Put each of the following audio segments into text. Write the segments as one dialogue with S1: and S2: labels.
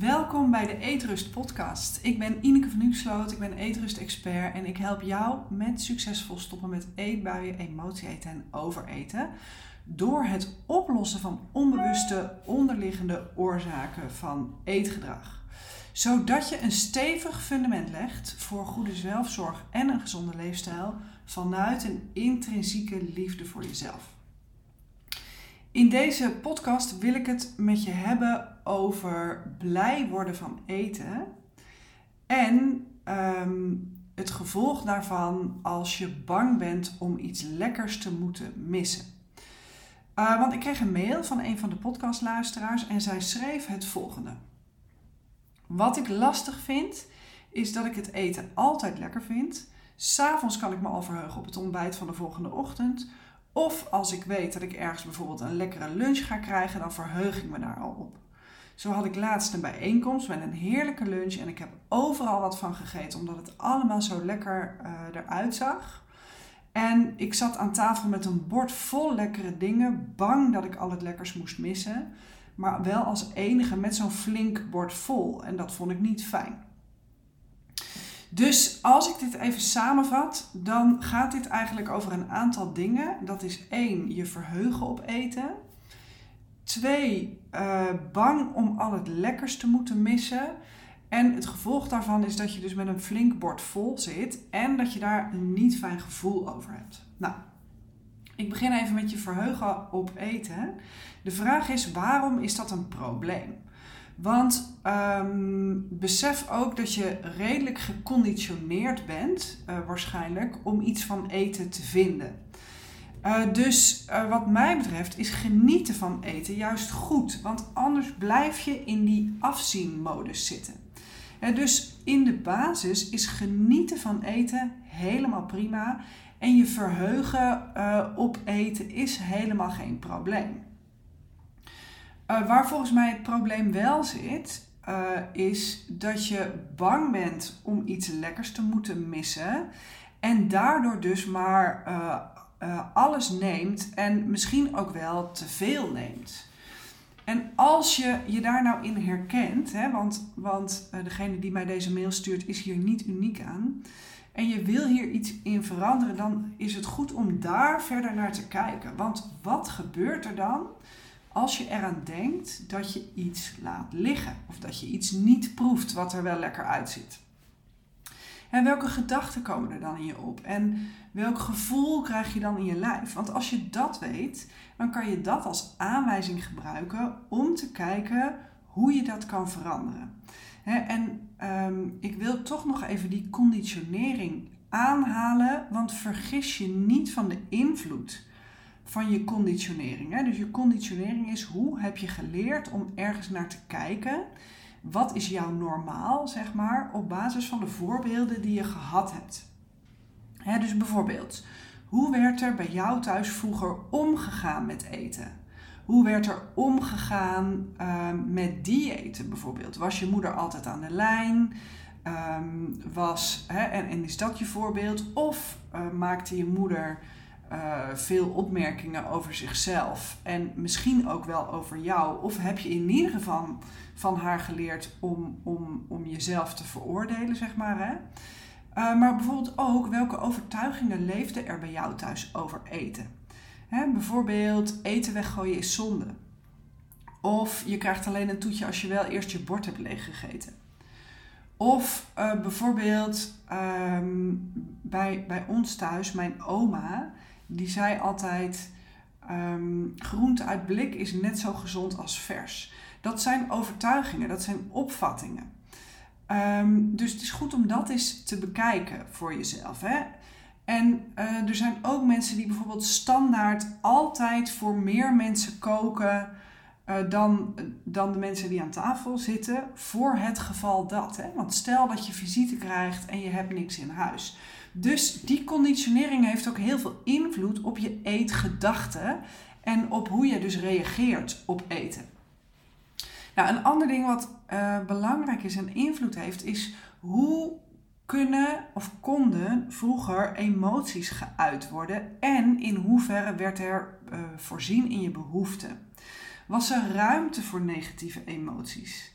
S1: Welkom bij de Eetrust podcast. Ik ben Ineke van Huxloot, ik ben Eetrust expert en ik help jou met succesvol stoppen met eetbuien, emotie eten en overeten door het oplossen van onbewuste onderliggende oorzaken van eetgedrag. Zodat je een stevig fundament legt voor goede zelfzorg en een gezonde leefstijl vanuit een intrinsieke liefde voor jezelf. In deze podcast wil ik het met je hebben over blij worden van eten en ehm, het gevolg daarvan als je bang bent om iets lekkers te moeten missen. Uh, want ik kreeg een mail van een van de podcastluisteraars en zij schreef het volgende. Wat ik lastig vind, is dat ik het eten altijd lekker vind. S'avonds kan ik me al verheugen op het ontbijt van de volgende ochtend. Of als ik weet dat ik ergens bijvoorbeeld een lekkere lunch ga krijgen, dan verheug ik me daar al op. Zo had ik laatst een bijeenkomst met een heerlijke lunch en ik heb overal wat van gegeten, omdat het allemaal zo lekker uh, eruit zag. En ik zat aan tafel met een bord vol lekkere dingen, bang dat ik al het lekkers moest missen. Maar wel als enige met zo'n flink bord vol. En dat vond ik niet fijn. Dus als ik dit even samenvat, dan gaat dit eigenlijk over een aantal dingen. Dat is één, je verheugen op eten. Twee, uh, bang om al het lekkers te moeten missen. En het gevolg daarvan is dat je dus met een flink bord vol zit en dat je daar een niet fijn gevoel over hebt. Nou, ik begin even met je verheugen op eten. De vraag is: waarom is dat een probleem? Want um, besef ook dat je redelijk geconditioneerd bent, uh, waarschijnlijk, om iets van eten te vinden. Uh, dus uh, wat mij betreft is genieten van eten juist goed, want anders blijf je in die afzienmodus zitten. Uh, dus in de basis is genieten van eten helemaal prima en je verheugen op eten is helemaal geen probleem. Uh, waar volgens mij het probleem wel zit, uh, is dat je bang bent om iets lekkers te moeten missen. En daardoor dus maar uh, alles neemt en misschien ook wel te veel neemt. En als je je daar nou in herkent, hè, want, want degene die mij deze mail stuurt is hier niet uniek aan. En je wil hier iets in veranderen, dan is het goed om daar verder naar te kijken. Want wat gebeurt er dan als je eraan denkt dat je iets laat liggen of dat je iets niet proeft wat er wel lekker uitziet. En welke gedachten komen er dan in je op? En welk gevoel krijg je dan in je lijf? Want als je dat weet, dan kan je dat als aanwijzing gebruiken om te kijken hoe je dat kan veranderen. En um, ik wil toch nog even die conditionering aanhalen, want vergis je niet van de invloed van je conditionering. Hè? Dus je conditionering is hoe heb je geleerd om ergens naar te kijken. Wat is jouw normaal, zeg maar, op basis van de voorbeelden die je gehad hebt. Hè, dus bijvoorbeeld, hoe werd er bij jou thuis vroeger omgegaan met eten? Hoe werd er omgegaan uh, met diëten bijvoorbeeld? Was je moeder altijd aan de lijn? Um, was, hè, en, is dat je voorbeeld? Of uh, maakte je moeder uh, veel opmerkingen over zichzelf en misschien ook wel over jou. Of heb je in ieder geval van haar geleerd om, om, om jezelf te veroordelen, zeg maar. Hè? Uh, maar bijvoorbeeld ook welke overtuigingen leefden er bij jou thuis over eten. Hè, bijvoorbeeld eten weggooien is zonde. Of je krijgt alleen een toetje als je wel eerst je bord hebt leeggegeten. Of uh, bijvoorbeeld um, bij, bij ons thuis, mijn oma, die zei altijd: um, groente uit blik is net zo gezond als vers. Dat zijn overtuigingen, dat zijn opvattingen. Um, dus het is goed om dat eens te bekijken voor jezelf. Hè? En uh, er zijn ook mensen die bijvoorbeeld standaard altijd voor meer mensen koken uh, dan, dan de mensen die aan tafel zitten, voor het geval dat. Hè? Want stel dat je visite krijgt en je hebt niks in huis. Dus die conditionering heeft ook heel veel invloed op je eetgedachten en op hoe je dus reageert op eten. Nou, een ander ding wat uh, belangrijk is en invloed heeft, is hoe kunnen of konden vroeger emoties geuit worden en in hoeverre werd er uh, voorzien in je behoeften. Was er ruimte voor negatieve emoties?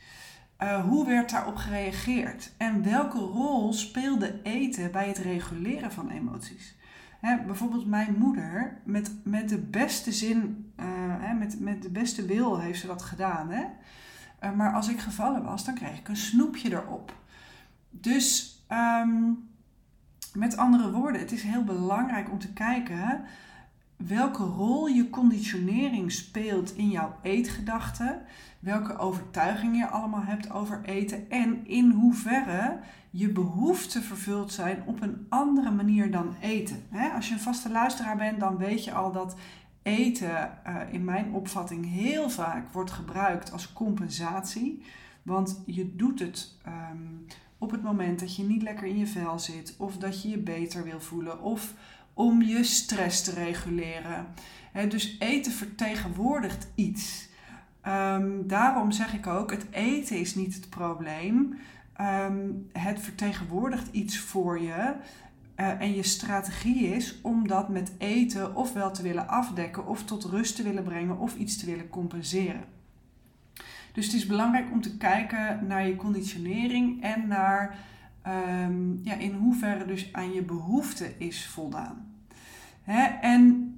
S1: Uh, hoe werd daarop gereageerd? En welke rol speelde eten bij het reguleren van emoties? Hè, bijvoorbeeld mijn moeder, met, met de beste zin, uh, hè, met, met de beste wil heeft ze dat gedaan. Hè? Uh, maar als ik gevallen was, dan kreeg ik een snoepje erop. Dus um, met andere woorden, het is heel belangrijk om te kijken welke rol je conditionering speelt in jouw eetgedachten, welke overtuigingen je allemaal hebt over eten en in hoeverre je behoeften vervuld zijn op een andere manier dan eten. Als je een vaste luisteraar bent, dan weet je al dat eten eh, in mijn opvatting heel vaak wordt gebruikt als compensatie. Want je doet het ehm, op het moment dat je niet lekker in je vel zit, of dat je je beter wil voelen, of om je stress te reguleren. dus eten vertegenwoordigt iets. Ehm, daarom zeg ik ook, het eten is niet het probleem. Um, het vertegenwoordigt iets voor je. Uh, en je strategie is om dat met eten ofwel te willen afdekken, of tot rust te willen brengen, of iets te willen compenseren. Dus het is belangrijk om te kijken naar je conditionering en naar um, ja, in hoeverre dus aan je behoefte is voldaan. Hè? En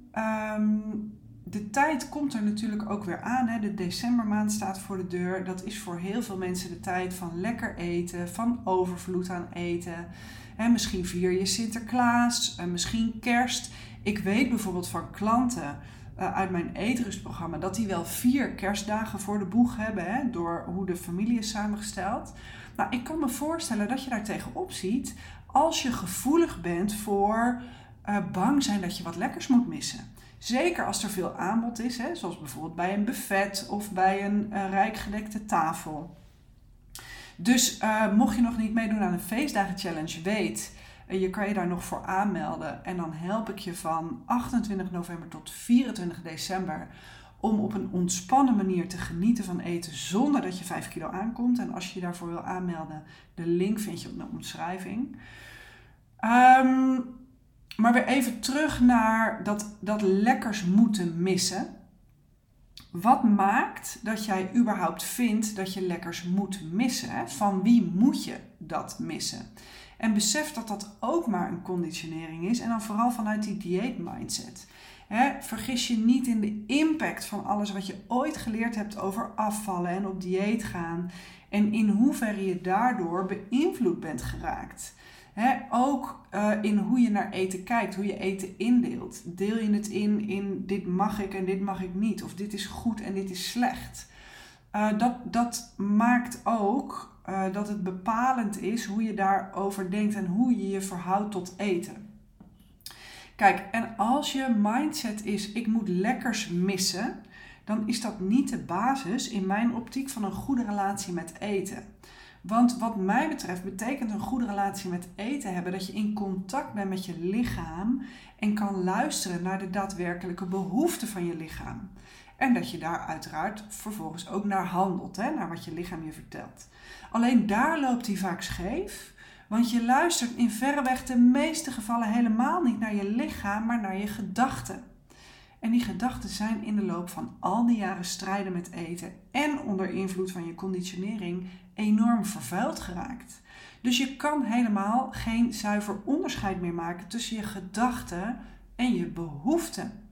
S1: um, de tijd komt er natuurlijk ook weer aan. Hè? De decembermaand staat voor de deur. Dat is voor heel veel mensen de tijd van lekker eten, van overvloed aan eten. Hè, misschien vier je Sinterklaas, en misschien kerst. Ik weet bijvoorbeeld van klanten uh, uit mijn eetrustprogramma dat die wel vier kerstdagen voor de boeg hebben, hè, door hoe de familie is samengesteld. Nou, ik kan me voorstellen dat je daar tegenop ziet als je gevoelig bent voor uh, bang zijn dat je wat lekkers moet missen. Zeker als er veel aanbod is, hè, zoals bijvoorbeeld bij een buffet of bij een uh, rijk gedekte tafel. Dus mocht je nog niet meedoen aan een feestdagen challenge, weet je kan je daar nog voor aanmelden. En dan help ik je van 28 november tot 24 december om op een ontspannen manier te genieten van eten zonder dat je 5 kilo aankomt. En als je je daarvoor wil aanmelden, de link vind je op de omschrijving. Um, maar weer even terug naar dat, dat lekkers moeten missen. Wat maakt dat jij überhaupt vindt dat je lekkers moet missen? Van wie moet je dat missen? En besef dat dat ook maar een conditionering is. En dan vooral vanuit die dieetmindset. vergis je niet in de impact van alles wat je ooit geleerd hebt over afvallen en op dieet gaan. En in hoeverre je daardoor beïnvloed bent geraakt. ook uh, in hoe je naar eten kijkt, hoe je eten indeelt. Deel je het in in dit mag ik en dit mag ik niet. Of dit is goed en dit is slecht. Uh, dat, dat maakt ook uh, dat het bepalend is hoe je daarover denkt en hoe je je verhoudt tot eten. Kijk, en als je mindset is: ik moet lekkers missen, dan is dat niet de basis in mijn optiek van een goede relatie met eten. Want wat mij betreft betekent een goede relatie met eten hebben dat je in contact bent met je lichaam en kan luisteren naar de daadwerkelijke behoeften van je lichaam. En dat je daar uiteraard vervolgens ook naar handelt, hè, naar wat je lichaam je vertelt. Alleen daar loopt hij vaak scheef, want je luistert in verreweg de meeste gevallen helemaal niet naar je lichaam, maar naar je gedachten. En die gedachten zijn in de loop van al die jaren strijden met eten en onder invloed van je conditionering enorm vervuild geraakt. Dus je kan helemaal geen zuiver onderscheid meer maken tussen je gedachten en je behoeften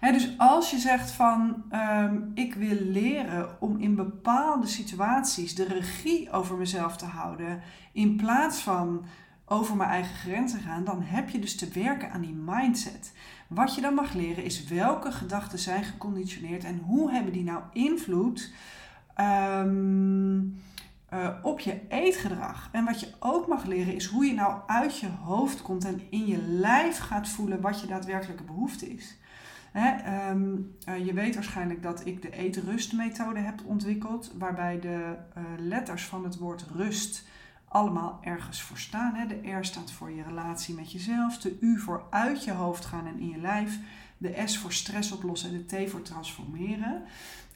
S1: dus als je zegt van ehm, ik wil leren om in bepaalde situaties de regie over mezelf te houden, in plaats van over mijn eigen grenzen gaan, dan heb je dus te werken aan die mindset. Wat je dan mag leren is welke gedachten zijn geconditioneerd en hoe hebben die nou invloed um, op je eetgedrag. En wat je ook mag leren is hoe je nou uit je hoofd komt en in je lijf gaat voelen wat je daadwerkelijke behoefte is. Hè, ehm, eh, je weet waarschijnlijk dat ik de eetrustmethode heb ontwikkeld, waarbij de uh, letters van het woord rust allemaal ergens voor staan. Hè. De R staat voor je relatie met jezelf, de U voor uit je hoofd gaan en in je lijf, de S voor stress oplossen en de T voor transformeren.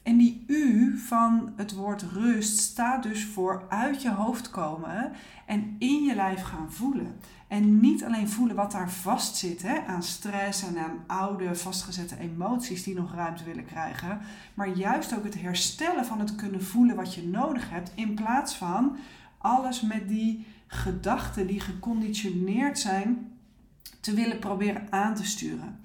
S1: En die U van het woord rust staat dus voor uit je hoofd komen en in je lijf gaan voelen. En niet alleen voelen wat daar vastzit hè, aan stress en aan oude vastgezette emoties die nog ruimte willen krijgen. Maar juist ook het herstellen van het kunnen voelen wat je nodig hebt. In plaats van alles met die gedachten die geconditioneerd zijn te willen proberen aan te sturen.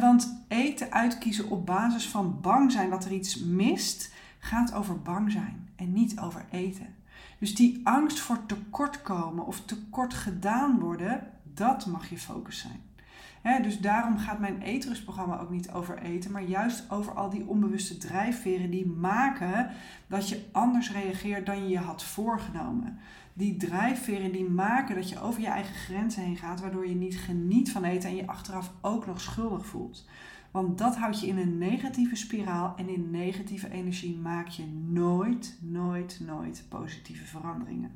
S1: want eten uitkiezen op basis van bang zijn dat er iets mist, gaat over bang zijn en niet over eten. Dus die angst voor tekortkomen of tekort gedaan worden, dat mag je focus zijn. dus daarom gaat mijn eetrustprogramma ook niet over eten, maar juist over al die onbewuste drijfveren die maken dat je anders reageert dan je je had voorgenomen. Die drijfveren die maken dat je over je eigen grenzen heen gaat, waardoor je niet geniet van eten en je achteraf ook nog schuldig voelt. Want dat houdt je in een negatieve spiraal en in negatieve energie maak je nooit, nooit, nooit positieve veranderingen.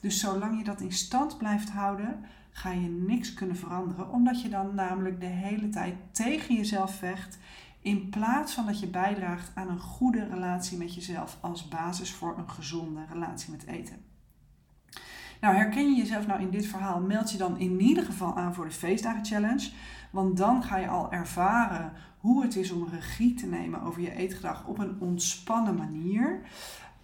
S1: Dus zolang je dat in stand blijft houden, ga je niks kunnen veranderen, omdat je dan namelijk de hele tijd tegen jezelf vecht, in plaats van dat je bijdraagt aan een goede relatie met jezelf als basis voor een gezonde relatie met eten. Nou, herken je jezelf nou in dit verhaal? Meld je dan in ieder geval aan voor de Feestdagen Challenge. Want dan ga je al ervaren hoe het is om regie te nemen over je eetgedrag op een ontspannen manier.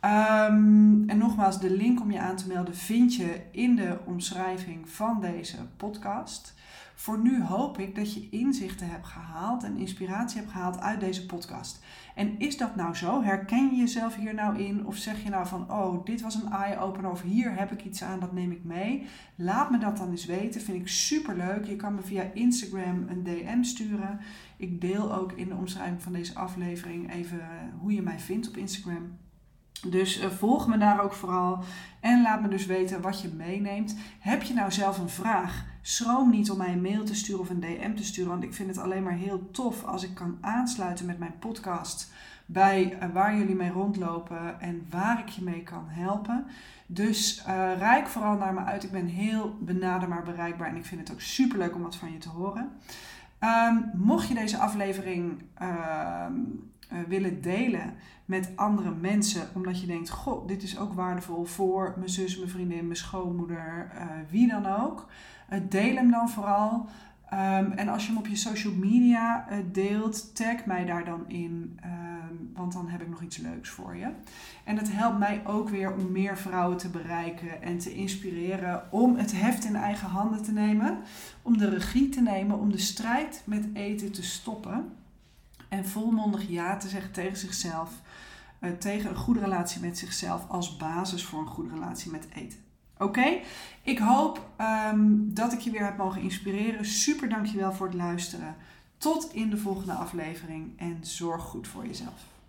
S1: Ehm, en nogmaals, de link om je aan te melden vind je in de omschrijving van deze podcast. Voor nu hoop ik dat je inzichten hebt gehaald en inspiratie hebt gehaald uit deze podcast. En is dat nou zo? Herken je jezelf hier nou in? Of zeg je nou van, oh, dit was een eye-opener of hier heb ik iets aan, dat neem ik mee. Laat me dat dan eens weten, vind ik super leuk. Je kan me via Instagram een DM sturen. Ik deel ook in de omschrijving van deze aflevering even hoe je mij vindt op Instagram. Dus uh, volg me daar ook vooral en laat me dus weten wat je meeneemt. Heb je nou zelf een vraag? Schroom niet om mij een mail te sturen of een DM te sturen, want ik vind het alleen maar heel tof als ik kan aansluiten met mijn podcast bij uh, waar jullie mee rondlopen en waar ik je mee kan helpen. Dus uh, vooral naar me uit. Ik ben heel benaderbaar bereikbaar en ik vind het ook super leuk om wat van je te horen. Um, mocht je deze aflevering uh, willen delen met andere mensen, omdat je denkt: Goh, dit is ook waardevol voor mijn zus, mijn vriendin, mijn schoonmoeder, uh, wie dan ook. Uh, deel hem dan vooral. Um, en als je hem op je social media deelt, tag mij daar dan in, um, want dan heb ik nog iets leuks voor je. En het helpt mij ook weer om meer vrouwen te bereiken en te inspireren om het heft in eigen handen te nemen, om de regie te nemen, om de strijd met eten te stoppen en volmondig ja te zeggen tegen zichzelf, uh, tegen een goede relatie met zichzelf als basis voor een goede relatie met eten. Oké, ik hoop um, dat ik je weer heb mogen inspireren. Super dankjewel voor het luisteren. Tot in de volgende aflevering en zorg goed voor jezelf.